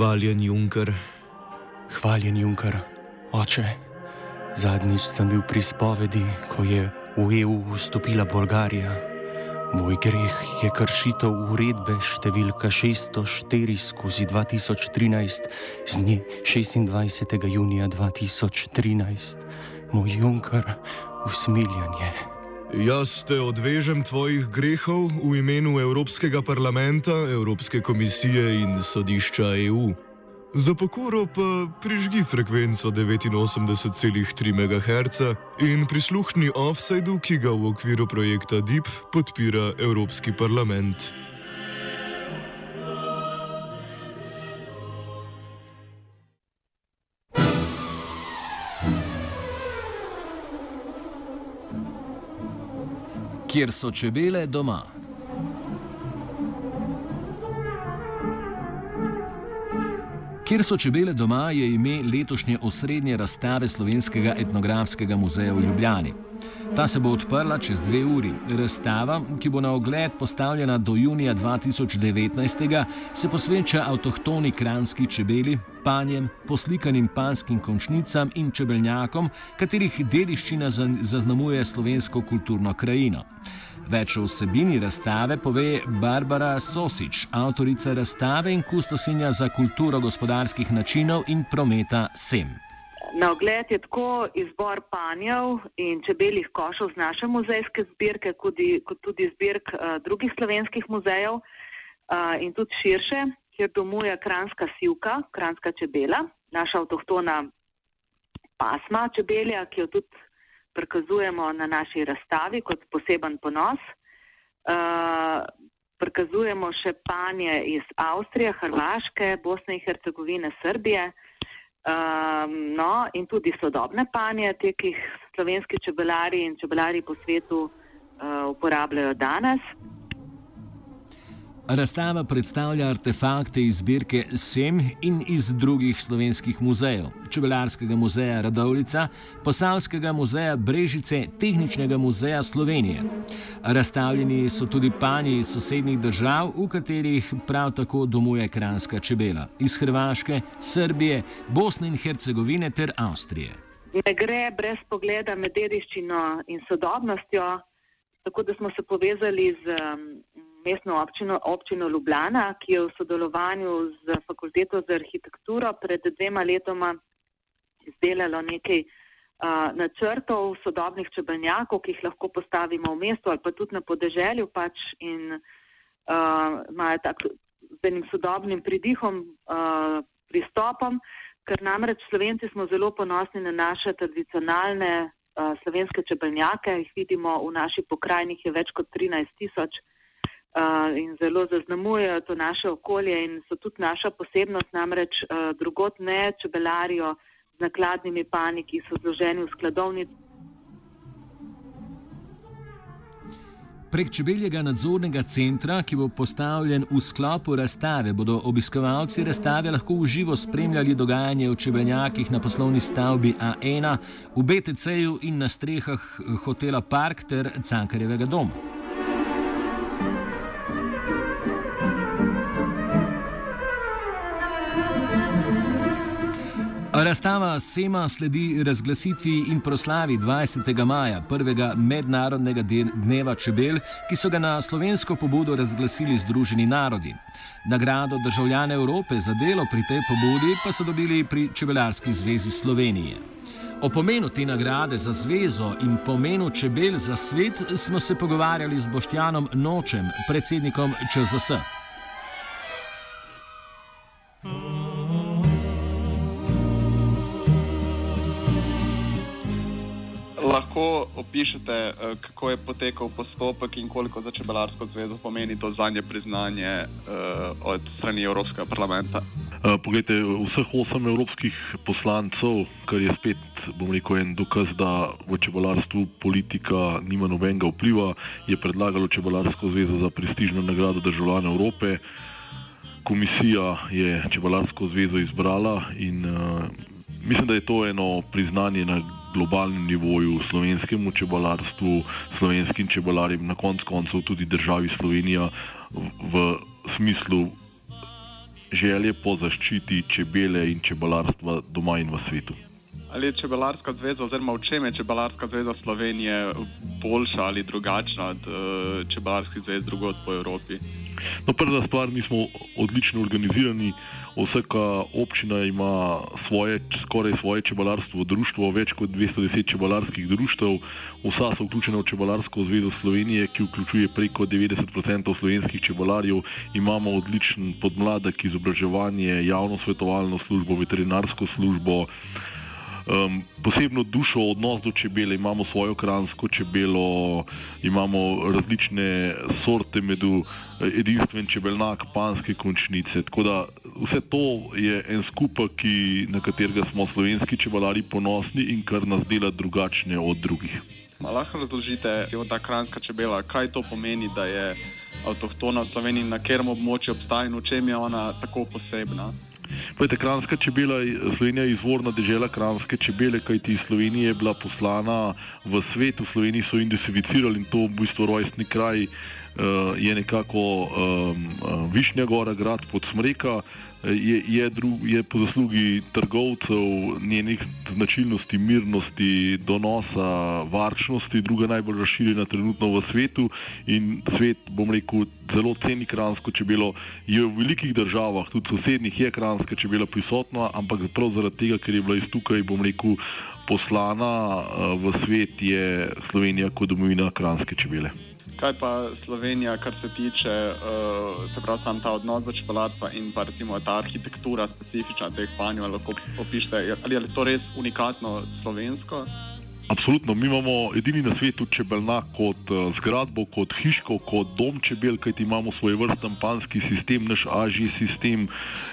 Hvaljen Junker. Hvaljen Junker, oče. Zadnjič sem bil pri spovedi, ko je v EU vstopila Bolgarija. Moj greh je kršitev uredbe številka 604 skozi 2013 z dne 26. junija 2013. Moj Junker, usmiljanje. Jaz te odvežem tvojih grehov v imenu Evropskega parlamenta, Evropske komisije in sodišča EU. Za pokoro pa prižgi frekvenco 89,3 MHz in prisluhni offsajdu, ki ga v okviru projekta DIP podpira Evropski parlament. Kjer so čebele doma. Kjer so čebele doma, je ime letošnje osrednje razstave Slovenskega etnografskega muzeja v Ljubljani. Ta se bo odprla čez dve uri. Razstava, ki bo na ogled postavljena do junija 2019, se posveča avtohtoni kranski čebeli, panjem, poslikanim panskim končnicam in čebelnjakom, katerih dediščina zaznamuje slovensko kulturno krajino. Več o vsebini razstave pove Barbara Sosič, avtorica razstave in kustosinja za kulturo gospodarskih načinov in prometa SEM. Na ogled je tako izbor panjev in čebeljih košov z naše muzejske zbirke, tudi, kot tudi zbirk uh, drugih slovenskih muzejev uh, in tudi širše, kjer domuje kranska sivka, kranska čebela, naša avtohtona pasma čebelja, ki jo tudi prikazujemo na naši razstavi kot poseben ponos. Uh, prikazujemo še panje iz Avstrije, Hrvaške, Bosne in Hercegovine, Srbije. Um, no, in tudi sodobne panje, te, ki jih slovenski čebelari in čebelari po svetu uh, uporabljajo danes. Razstava predstavlja artefakte iz zbirke SEM in iz drugih slovenskih muzejev: Čebelarskega muzeja Radovlica, Posavskega muzeja Brežice, Tehničnega muzeja Slovenije. Razstavljeni so tudi panji iz sosednjih držav, v katerih prav tako domuje kranska čebela: iz Hrvaške, Srbije, Bosne in Hercegovine ter Avstrije. Ne gre brez pogleda med dediščino in sodobnostjo, tako da smo se povezali z. Um, mestno občino, občino Ljubljana, ki je v sodelovanju z fakulteto za arhitekturo pred dvema letoma izdelalo nekaj uh, načrtov sodobnih čebelnjakov, ki jih lahko postavimo v mestu ali pa tudi na podeželju pač in uh, imajo tak z enim sodobnim pridihom, uh, pristopom, ker namreč Slovenci smo zelo ponosni na naše tradicionalne uh, slovenske čebelnjake, jih vidimo v naši pokrajini, je več kot 13 tisoč in zelo zaznamujejo to naše okolje in so tudi naša posebnost, namreč drugot ne čebelarijo z nakladnimi pani, ki so zloženi v skladovnici. Prek čebeljega nadzornega centra, ki bo postavljen v sklopu razstave, bodo obiskovalci razstave lahko v živo spremljali dogajanje v čebeljakih na poslovni stavbi A1, v BTC-ju in na strehah hotela Park ter Cankarjevega doma. Razstava SEMA sledi razglasitvi in proslavi 20. maja, prvega mednarodnega dneva čebel, ki so ga na slovensko pobudo razglasili Združeni narodi. Nagrado državljane Evrope za delo pri tej pobudi pa so dobili pri Čebelarski zvezi Slovenije. O pomenu te nagrade za zvezo in pomenu čebel za svet smo se pogovarjali z Boštjanom Nočem, predsednikom ČZS. Lahko opišete, eh, kako je potekal postopek in koliko za Čebelarsko zvezo pomeni to zadnje priznanje uh, od strani Evropskega parlamenta? Uh, poglejte, vseh osem evropskih poslancev, kar je spet, bom rekel, en dokaz, da v čebelarstvu politika nima nobenega vpliva, je predlagalo Čebelarsko zvezo za prestižno nagrado državljana Evrope. Komisija je Čebelarsko zvezo izbrala in uh, mislim, da je to eno priznanje na globalnem nivoju, slovenskemu čebelarstvu, slovenskim čebelarjem, na koncu koncev tudi državi Slovenija v, smislu želje po zaščiti čebele in čebelarstva doma in v svetu. Ali je čebelarska zveza, oziroma v čem je čebelarska zveza Slovenije boljša ali drugačna od uh, čebelarskih zvez drugod po Evropi? No, prva stvar, mi smo odlično organizirani. Vsaka občina ima svoje, skoraj svoje čebelarstvo, društvo, več kot 210 čebelarskih društv, vsa so vključena v Čebelarsko zvezo Slovenije, ki vključuje preko 90% slovenskih čebelarjev. Imamo odličen podmladek, izobraževanje, javno svetovalno službo, veterinarsko službo um, posebno dušo, odnos do čebele, imamo svojo kransko čebelo, imamo različne sorte medu, edinstven čebelnak, panske končnice. Tako da vse to je en skupek, na katerega smo slovenski čebelari ponosni in kar nas dela drugačne od drugih. Lahko razložite, da je ta kranska čebela, kaj to pomeni, da je avtohtona v Sloveniji, na katerem območju obstaja in v čem je ona tako posebna? Pojte, kranska čebela, Slovenija je izvorna država kranske čebele, kajti Slovenija je bila poslana v svet, v Sloveniji so identificirali in to v bistvu rojstni kraj je nekako um, Višnja Gora, grad pod Smreka je, je, dru, je po zaslugi trgovcev njenih značilnosti, mirnosti, donosa, varčnosti, druga najbolj razširjena trenutno v svetu in svet, bom rekel, zelo ceni kransko čebelo. Je v velikih državah, tudi sosednjih, je kranska čebela prisotna, ampak prav zaradi tega, ker je bila iz tukaj, bom rekel, poslana eh, v svet, je Slovenija kot domovina kranske čebele. Kaj pa Slovenija, kar se tiče, uh, se pravi, sam ta odnos do čebelarstva in pa recimo ta arhitektura specifična teh panjev, lahko opišete, ali je to res unikatno slovensko? Absolutno, mi imamo edini na svetu čebelnak kot uh, zgradbo, kot hiško, kot dom čebel, kajti imamo svoj vrsten panski sistem, naš ažji sistem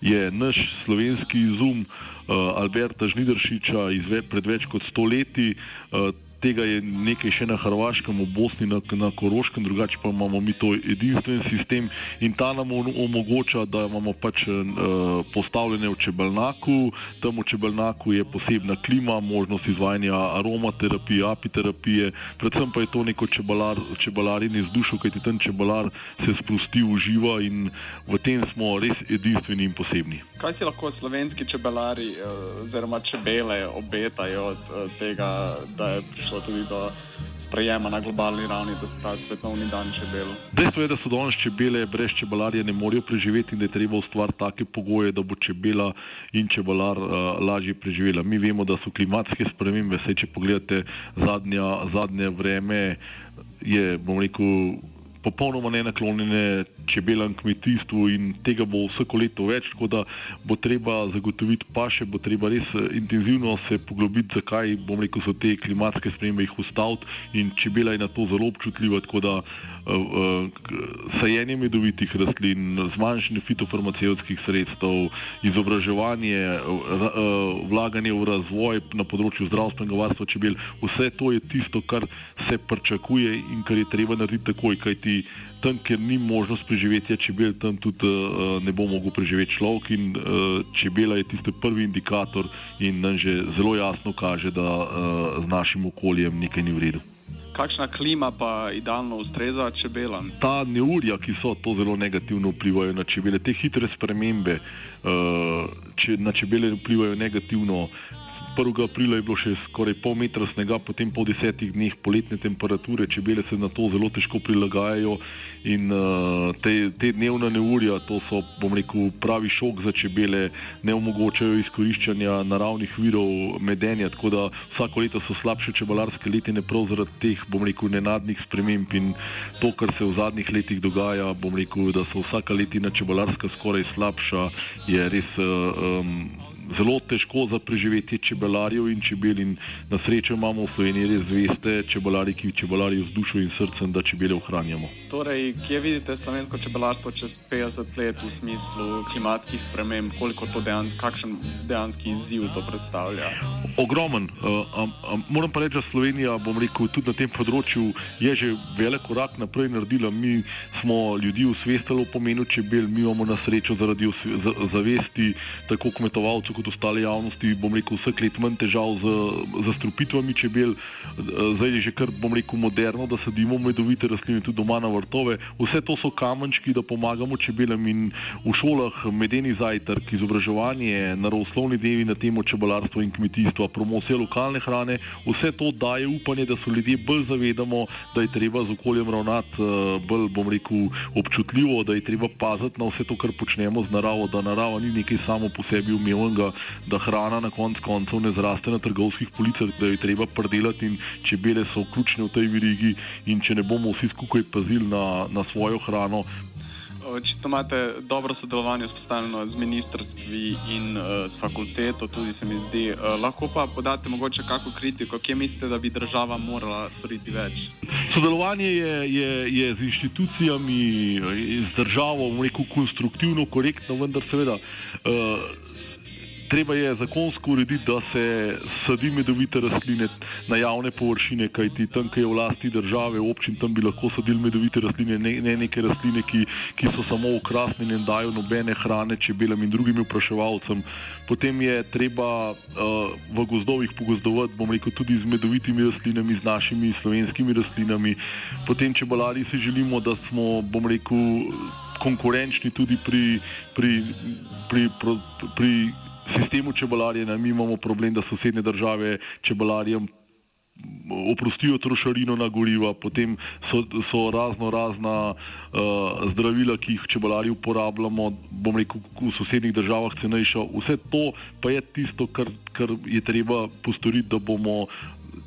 je naš slovenski izum uh, Alberta Žnidršiča izved pred več kot stoletji. Uh, tega je nekaj še na Hrvaškem, v Bosni, na, na Koroškem, drugače pa imamo mi to edinstven sistem in ta nam omogoča, da imamo pač uh, postavljene v čebelnaku, tam v čebelnaku je posebna klima, možnost izvajanja aromaterapije, apiterapije, predvsem pa je to neko čebelar, čebelarjenje z dušo, kajti ten čebelar se sprosti, uživa in v tem smo res edinstveni in posebni. Kaj si lahko slovenski čebelari uh, oziroma čebele obetajo od uh, tega, da je prišlo prišlo tudi do sprejema na globalni ravni, da se ta svetovni dan čebel. Dejstvo je, da so danes čebele brez čebelarja ne morejo preživeti in da je treba ustvariti take pogoje, da bo čebela in čebelar uh, lažje preživela. Mi vemo, da so klimatske spremembe, vse če pogledate zadnja, zadnje vreme, je, bom rekel, popolnoma nenaklonjene čebelam kmetijstvu in tega bo vsako leto več, tako da bo treba zagotoviti paše, bo treba res eh, intenzivno se poglobiti, zakaj bom rekel, so te klimatske spremembe jih ustaviti in čebela je na to zelo občutljiva, tako da uh, uh, sajenje medovitih rastlin, zmanjšanje fitofarmacevskih sredstev, izobraževanje, uh, vlaganje v razvoj na področju zdravstvenega varstva čebel, vse to je tisto, kar se pričakuje in kar je treba narediti takoj, kajti kajti tam, kjer ni možnost preživetja čebel, tam tudi uh, ne bo mogel preživeti človek. In uh, čebela je tisti prvi indikator in nam že zelo jasno kaže, da uh, z našim okoljem nekaj ni v redu. Kakšna klima pa idealno ustreza čebelam? Ta neurja, ki so to zelo negativno vplivajo na čebele, te hitre spremembe uh, če, na čebele vplivajo negativno. 1. aprila je bilo še skoraj pol metra snega, potem po desetih dneh poletne temperature, čebele se na to zelo težko prilagajajo in uh, te, te dnevne neurja, to so, bom rekel, pravi šok za čebele, ne omogočajo izkoriščanja naravnih virov medenja, tako da vsako leto so slabše čebelarske letine prav zaradi teh, bom rekel, nenadnih sprememb in to, kar se v zadnjih letih dogaja, bom rekel, da so vsaka letina čebelarska skoraj slabša, je res. Uh, um, zelo težko za preživetje čebelarjev in čebel. In na srečo imamo v Sloveniji res zveste čebelarje, ki čebelarijo z dušo in srcem, da čebele ohranjamo. Torej, kje vidite slovensko čebelarstvo čez 50 let v smislu klimatskih sprememb, koliko to dejansko, kakšen dejanski izziv to predstavlja? Ogromen. Uh, um, um, moram pa reči, da Slovenija, bom rekel, tudi na tem področju je že velik korak naprej naredila. Mi smo ljudi usvestili o pomenu čebel, mi imamo na srečo zaradi zavesti tako kmetovalcev, kot ostale javnosti, bom rekel, vsak let manj težav z, z strupitvami čebel, zdaj je že kar, bom rekel, moderno, da sadimo medovite rastline tudi doma na vrtove. Vse to so kamenčki, da pomagamo čebelam in v šolah medeni zajtrk, izobraževanje, naravoslovni dnevi na temo čebelarstva in kmetijstva, promocija lokalne hrane, vse to daje upanje, da se ljudje bolj zavedamo, da je treba z okoljem ravnati bolj, bom rekel, občutljivo, da je treba paziti na vse to, kar počnemo z naravo, da narava ni nekaj samo po sebi umevnega, da hrana na konc koncev ne zraste na trgovskih policah, da jo je treba predelati in čebele so ključne v tej virigi in če ne bomo vsi skupaj pazili na, na svojo hrano, Očitno imate dobro sodelovanje vzpostavljeno z ministrstvi in uh, s fakulteto, tudi se mi zdi. Uh, lahko pa podate mogoče kakšno kritiko, kje mislite, da bi država morala storiti več? Sodelovanje je, je, je z inštitucijami, z državo, rekel, konstruktivno, korektno, vendar seveda. Uh, treba je zakonsko urediti, da se sadi medovite rastline na javne površine, kajti tam, kjer je v lasti države, občin, tam bi lahko sadili medovite rastline, ne, ne neke rastline, ki, ki so samo ukrasne in dajo nobene hrane čebelam in drugim upraševalcem. Potem je treba uh, v gozdovih pogozdovati, bom rekel, tudi z medovitimi rastlinami, z našimi slovenskimi rastlinami. Potem, če balari si želimo, da smo, bom rekel, konkurenčni tudi pri, pri, pri, pri, pri sistemu čebelarjenja, mi imamo problem, da sosednje države čebelarjem oprostijo trošarino na goriva, potem so, so razno razna uh, zdravila, ki jih čebelari uporabljamo, bom rekel, v sosednjih državah cenejša. Vse to pa je tisto, kar, kar je treba postoriti, da bomo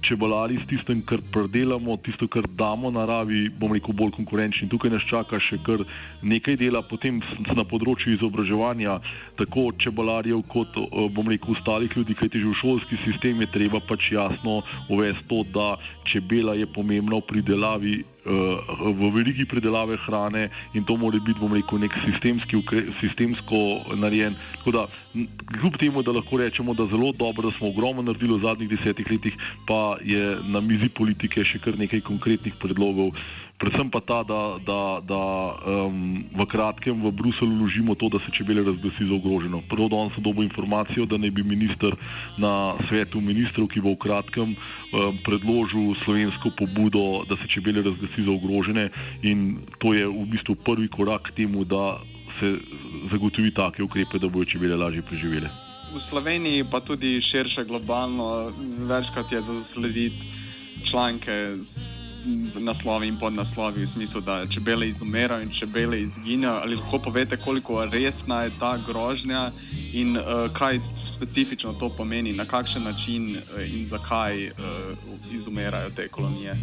čebelari s tistim, kar predelamo, tisto, kar damo naravi, bom rekel, bolj konkurenčni. Tukaj nas čaka še kar nekaj dela, potem na področju izobraževanja, tako čebelarjev kot, eh, bom rekel, ostalih ljudi, kajti že v šolski sistem je treba pač jasno uvesti to, da čebela je pomembna v pridelavi v veliki pridelave hrane in to mora biti, bom rekel, nek sistemski, sistemsko narejen. Da, kljub temu, da lahko rečemo, da zelo dobro, da smo ogromno naredili v zadnjih desetih letih, pa je na mizi politike še kar nekaj konkretnih predlogov. Predvsem pa ta, da, da, da um, v kratkem v Bruselju ložimo to, da se čebele razglasi za ogroženo. Prvo danes sem dobil informacijo, da naj bi minister na svetu ministrov, ki bo v kratkem um, predložil slovensko pobudo, da se čebele razglasi za ogrožene in to je v bistvu prvi korak k temu, da se zagotovi take ukrepe, da bodo čebele lažje preživele. V Sloveniji pa tudi širše globalno večkrat je zaslediti članke naslovi in podnaslovi v smislu, da čebele izumirajo in čebele izginjajo. Ali lahko povete, koliko resna je ta grožnja in uh, kaj specifično to pomeni, na kakšen način uh, in zakaj uh, izumirajo te kolonije?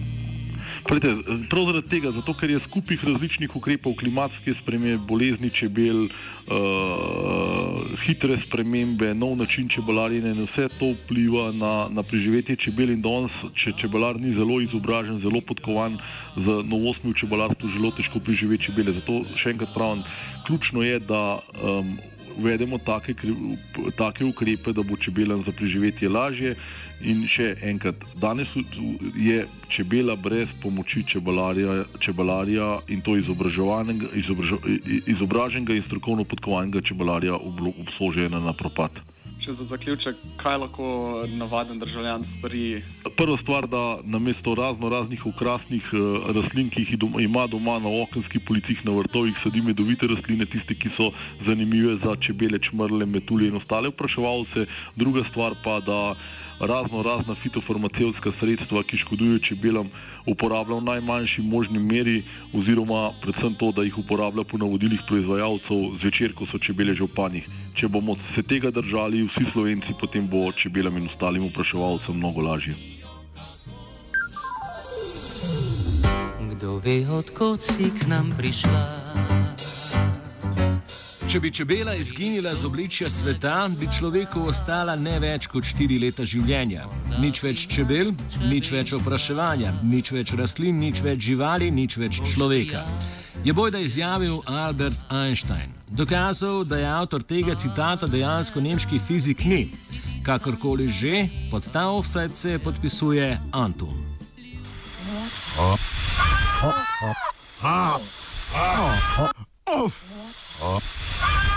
Prejte, prav zaradi tega, zato ker je skupaj različnih ukrepov, klimatske spremembe, bolezni čebel, uh, hitre spremembe, nov način čebelarjenja in vse to vpliva na, na preživetje čebel. In danes, če čebelar ni zelo izobražen, zelo podkovan z novostmi v čebelarstvu, zelo težko preživeti čebele. Zato še enkrat pravim, ključno je, da um, uvedemo take, take ukrepe, da bo čebelam za preživetje lažje. In še enkrat, danes je čebela brez pomoči čebelarja, čebelarja in to izobraženega, izobraženega in strokovno podkovanega čebelarja obsožena na propad. Če za zaključek, kaj lahko navaden državljan stori? Prva stvar, da namesto razno raznih okrasnih uh, rastlin, ki jih ima doma na okenskih policih, na vrtovih, sadi medovite rastline, tiste, ki so zanimive za čebele, čmrle, metulje in ostale vpraševalce. Druga stvar pa, da razno razna fitofarmacevtska sredstva, ki škodujejo čebelam, uporablja v najmanjši možni meri, oziroma predvsem to, da jih uporablja po navodilih proizvajalcev zvečer, ko so čebele že v panjih. Če bomo se tega držali vsi slovenci, potem bo čebelam in ostalim upraševalcem mnogo lažje. Kdo ve, odkot si k nam prišla? Če bi čebela izginila z obličja sveta, bi človeku ostala ne več kot štiri leta življenja. Nič več čebel, nič več opraševanja, nič več rastlin, nič več živali, nič več človeka. Je bojda izjavil Albert Einstein. Dokazal, da je avtor tega citata dejansko nemški fizik ni. Kakorkoli že, pod ta offset se podpisuje Anton. Oh. Oh. Oh. Oh. Oh. Oh. Oh. Oh.